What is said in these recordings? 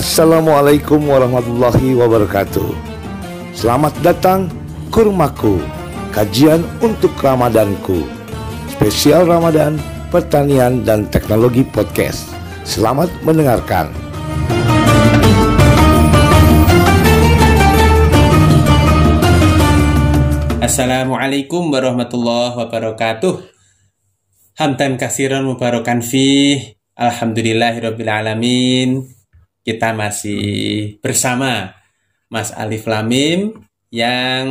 Assalamualaikum warahmatullahi wabarakatuh. Selamat datang Kurmaku, kajian untuk Ramadanku. Spesial Ramadan, pertanian dan teknologi podcast. Selamat mendengarkan. Assalamualaikum warahmatullahi wabarakatuh. Hamdan kasiran mubarakan fi. Alhamdulillahirabbil alamin kita masih bersama Mas Alif Lamim yang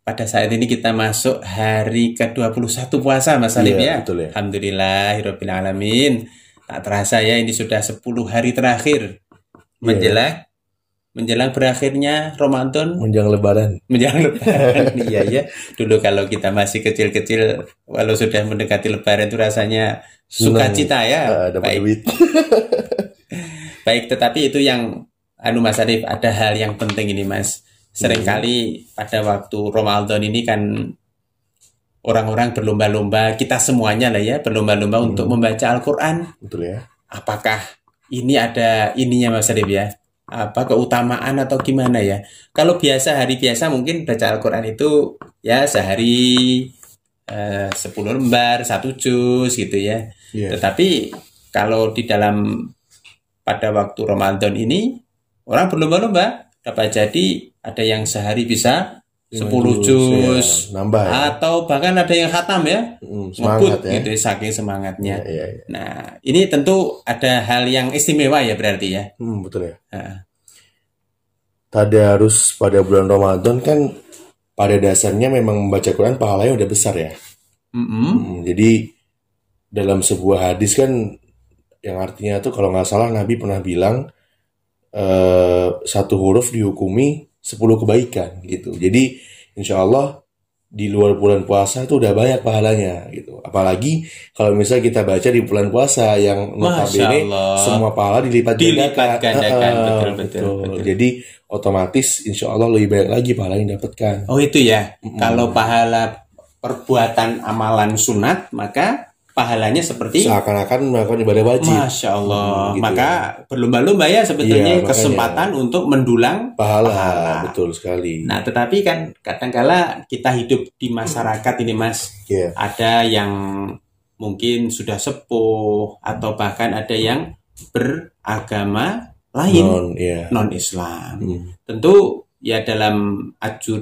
pada saat ini kita masuk hari ke-21 puasa Mas Alif Iya, ya. betul ya. Alhamdulillahirabbil alamin. Tak terasa ya ini sudah 10 hari terakhir menjelang menjelang berakhirnya Ramadan Menjelang lebaran. menjelang lebaran iya ya dulu kalau kita masih kecil-kecil walau sudah mendekati lebaran itu rasanya sukacita ya Ah, dapat baik duit. baik tetapi itu yang anu Mas Arif ada hal yang penting ini Mas sering kali pada waktu Ramadan ini kan orang-orang berlomba-lomba kita semuanya lah ya berlomba-lomba Hmm. untuk membaca Al-Quran Betul ya. apakah ini ada ininya Mas Arif ya? Apa keutamaan atau gimana ya? Kalau biasa hari biasa mungkin baca Al-Quran itu ya sehari eh, 10 lembar, satu juz gitu ya. Iya. Tetapi kalau di dalam pada waktu Ramadan ini orang berlomba-lomba dapat jadi ada yang sehari bisa 10 juz ya. Nambah ya. atau bahkan ada yang khatam ya, Mm, ngebut semangat ya. gitu saking semangatnya. Iya, iya, iya. Nah, ini tentu ada hal yang istimewa ya berarti ya. Hmm, betul ya. Nah, Tadarus pada bulan Ramadan kan pada dasarnya memang membaca Quran pahalanya udah besar ya. mm-mm. Hmm, jadi dalam sebuah hadis kan yang artinya tuh kalau nggak salah Nabi pernah bilang eh, satu huruf dihukumi 10 kebaikan gitu. Jadi insya Allah di luar bulan puasa itu udah banyak pahalanya gitu. Apalagi kalau misalnya kita baca di bulan puasa yang notabene semua pahala dilipat Dilipat gandakan. Ah, Betul, betul, betul. Jadi otomatis insya Allah lebih banyak lagi pahala yang dapatkan. Oh itu ya. Mm-mm. Kalau pahala perbuatan amalan sunat, maka pahalanya seperti Seakan-akan melakukan ibadah wajib. Masya Allah. Hmm, gitu maka berlomba-lomba ya sebetulnya makanya. kesempatan untuk mendulang. Pahala, Pahala. betul sekali. Nah, tetapi kan kadangkala kita hidup di masyarakat ini Mas, Iya. ada yang mungkin sudah sepuh atau bahkan ada yang beragama lain Non, iya. non Islam. Hmm. Tentu ya dalam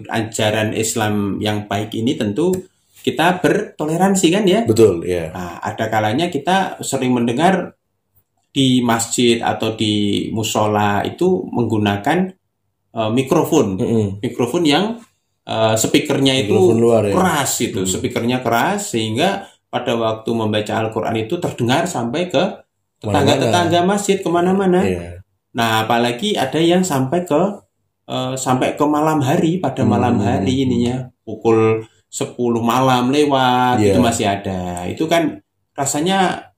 ajaran Islam yang baik ini tentu kita bertoleransi kan ya. Betul, ya. Nah, ada kalanya kita sering mendengar di masjid atau di musola itu menggunakan eh, mikrofon, Mm-mm. mikrofon yang eh, speakernya itu Mikrofon luar ya. keras itu, Hmm. speakernya keras sehingga pada waktu membaca Al-Quran itu terdengar sampai ke tetangga-tetangga masjid ke mana-mana. Iya. Nah, apalagi ada yang sampai ke eh, sampai ke malam hari pada malam Hmm. hari ininya pukul 10 malam lewat Iya. itu masih ada. Itu kan rasanya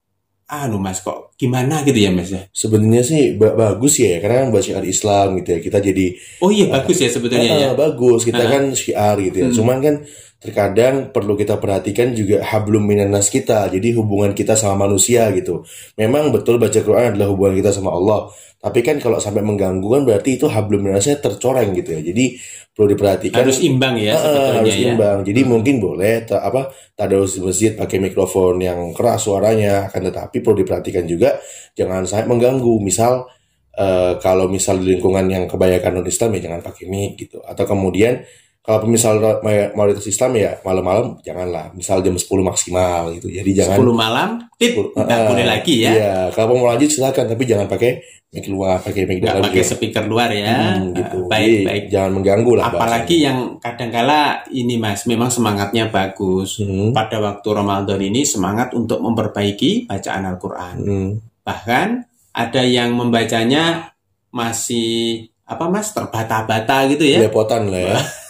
anu Mas kok gimana gitu ya Mas ya. Sebenarnya sih ba- bagus ya, karena kan buat syiar Islam gitu ya. Kita jadi Oh iya bagus ya sebetulnya Ah, ya. bagus. Kita Ah. kan syiar gitu ya. Hmm. Cuman kan terkadang perlu kita perhatikan juga hablum minanas kita. Jadi hubungan kita sama manusia gitu. Memang betul baca Quran adalah hubungan kita sama Allah. Tapi kan kalau sampai mengganggu kan berarti itu hablum minanasnya tercoreng gitu ya. Jadi perlu diperhatikan. Harus imbang ya sebetulnya harus ya. imbang. Jadi mungkin boleh ta- apa tadarus di masjid pakai mikrofon yang keras suaranya, akan tetapi perlu diperhatikan juga jangan sampai mengganggu. Misal eh, kalau misal di lingkungan yang kebanyakan non Islam ya jangan pakai mic gitu. Atau kemudian kalau misal ma- mayoritas Islam ya malam-malam janganlah. Misal jam 10 maksimal gitu. Jadi jangan 10 malam tit nggak Ah, boleh lagi ya. Iya, kalau mau lanjut silakan tapi jangan pakai mic luar, pakai mic dalam pakai juga. speaker luar ya. Hmm, gitu. Ah, Baik, Jadi, baik. jangan mengganggu lah Apalagi yang kadangkala ini Mas, memang semangatnya bagus. bahasanya. Hmm, Pada waktu Ramadan ini semangat untuk memperbaiki bacaan Al-Quran. hmm. Bahkan ada yang membacanya masih apa Mas terbata-bata gitu ya. Belepotan lah ya.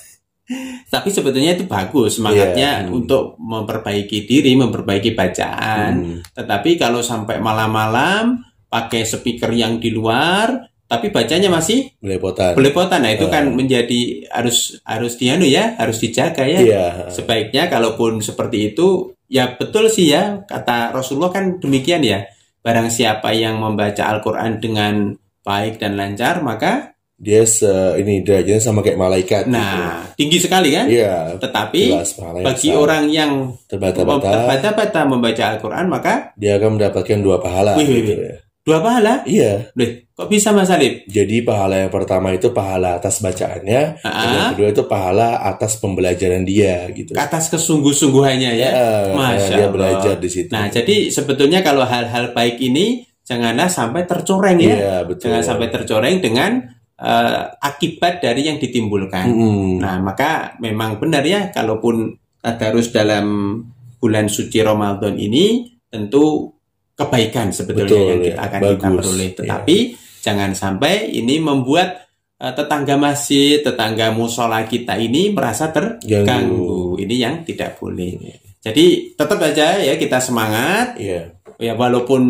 Tapi sebetulnya itu bagus semangatnya Iya, hmm. untuk memperbaiki diri, memperbaiki bacaan. Hmm. Tetapi kalau sampai malam-malam pakai speaker yang di luar, tapi bacanya masih Belepotan. belepotan. Nah itu kan Ah. menjadi harus harus dianu ya, harus dijaga ya. Iya. Sebaiknya kalaupun seperti itu, ya betul sih ya kata Rasulullah kan demikian ya. Barang siapa yang membaca Al-Quran dengan baik dan lancar, maka dia se ini derajatnya sama kayak malaikat. nah tinggi sekali kan? gitu. Iya. Tetapi Jelas bagi orang yang terbata-bata terbata-bata membaca Al-Quran, maka dia akan mendapatkan dua pahala. Wih, wih, gitu wih. ya. dua pahala. Iya. Loh, kok bisa Mas Alif? Jadi pahala yang pertama itu pahala atas bacaannya, dan yang Ah, kedua itu pahala atas pembelajaran dia gitu. atas kesungguh-sungguhannya ya. Ya, Masya dia Allah. belajar di situ. Nah, jadi sebetulnya kalau hal-hal baik ini janganlah sampai tercoreng ya. Iya, betul. Jangan sampai tercoreng dengan eh, akibat dari yang ditimbulkan. Mm-mm. Nah, maka memang benar ya kalaupun tadarus dalam bulan suci Ramadan ini tentu kebaikan sebetulnya Betul, yang ya. kita akan kita Bagus, peroleh. ya. Tetapi jangan sampai ini membuat eh, tetangga masjid, tetangga musola kita ini merasa terganggu. Ini yang tidak boleh. Jadi tetap aja ya kita semangat Iya. ya walaupun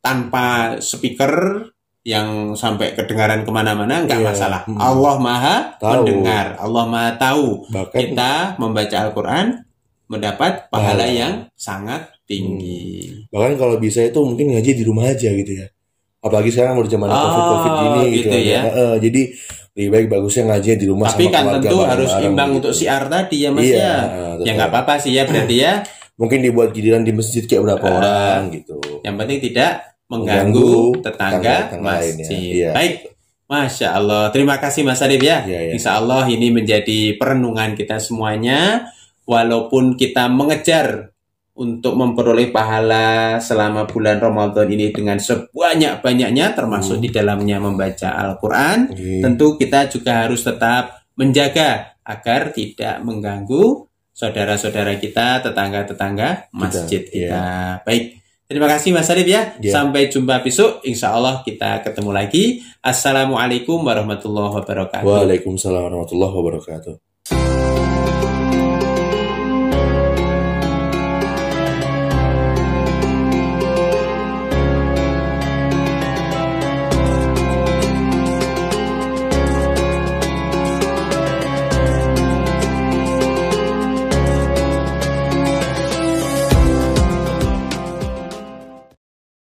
tanpa speaker yang sampai kedengaran ke mana-mana nggak Iya. masalah. Hmm. Allah maha Tahu. mendengar, Allah maha tahu. Bahkan Kita membaca Al-Quran mendapat pahala Pahala. yang sangat tinggi. bahkan kalau bisa itu mungkin ngaji di rumah aja gitu ya. Apalagi sekarang udah zaman Oh, covid covid gini gitu, gitu ya. Heeh, jadi lebih baik bagusnya ngaji di rumah Tapi sama kan tentu harus bareng-bareng imbang gitu. untuk siar tadi ya Mas Iya, ya. Ya nggak apa-apa sih ya berarti ya. Mungkin dibuat giliran di masjid kayak berapa Ah. orang gitu. Yang penting tidak mengganggu tetangga lainnya. masjid. Iya. Baik. Masya Allah. Terima kasih Mas Arif ya. Iya, iya. Insya Allah ini menjadi perenungan kita semuanya. Walaupun kita mengejar untuk memperoleh pahala selama bulan Ramadan ini dengan sebanyak-banyaknya termasuk Hmm. di dalamnya membaca Al-Quran. Iya. Tentu kita juga harus tetap menjaga agar tidak mengganggu saudara-saudara kita, tetangga-tetangga masjid iya. kita. Baik, terima kasih Mas Arif ya. Iya. Sampai jumpa besok. Insya Allah kita ketemu lagi. Assalamualaikum warahmatullahi wabarakatuh. Waalaikumsalam warahmatullahi wabarakatuh.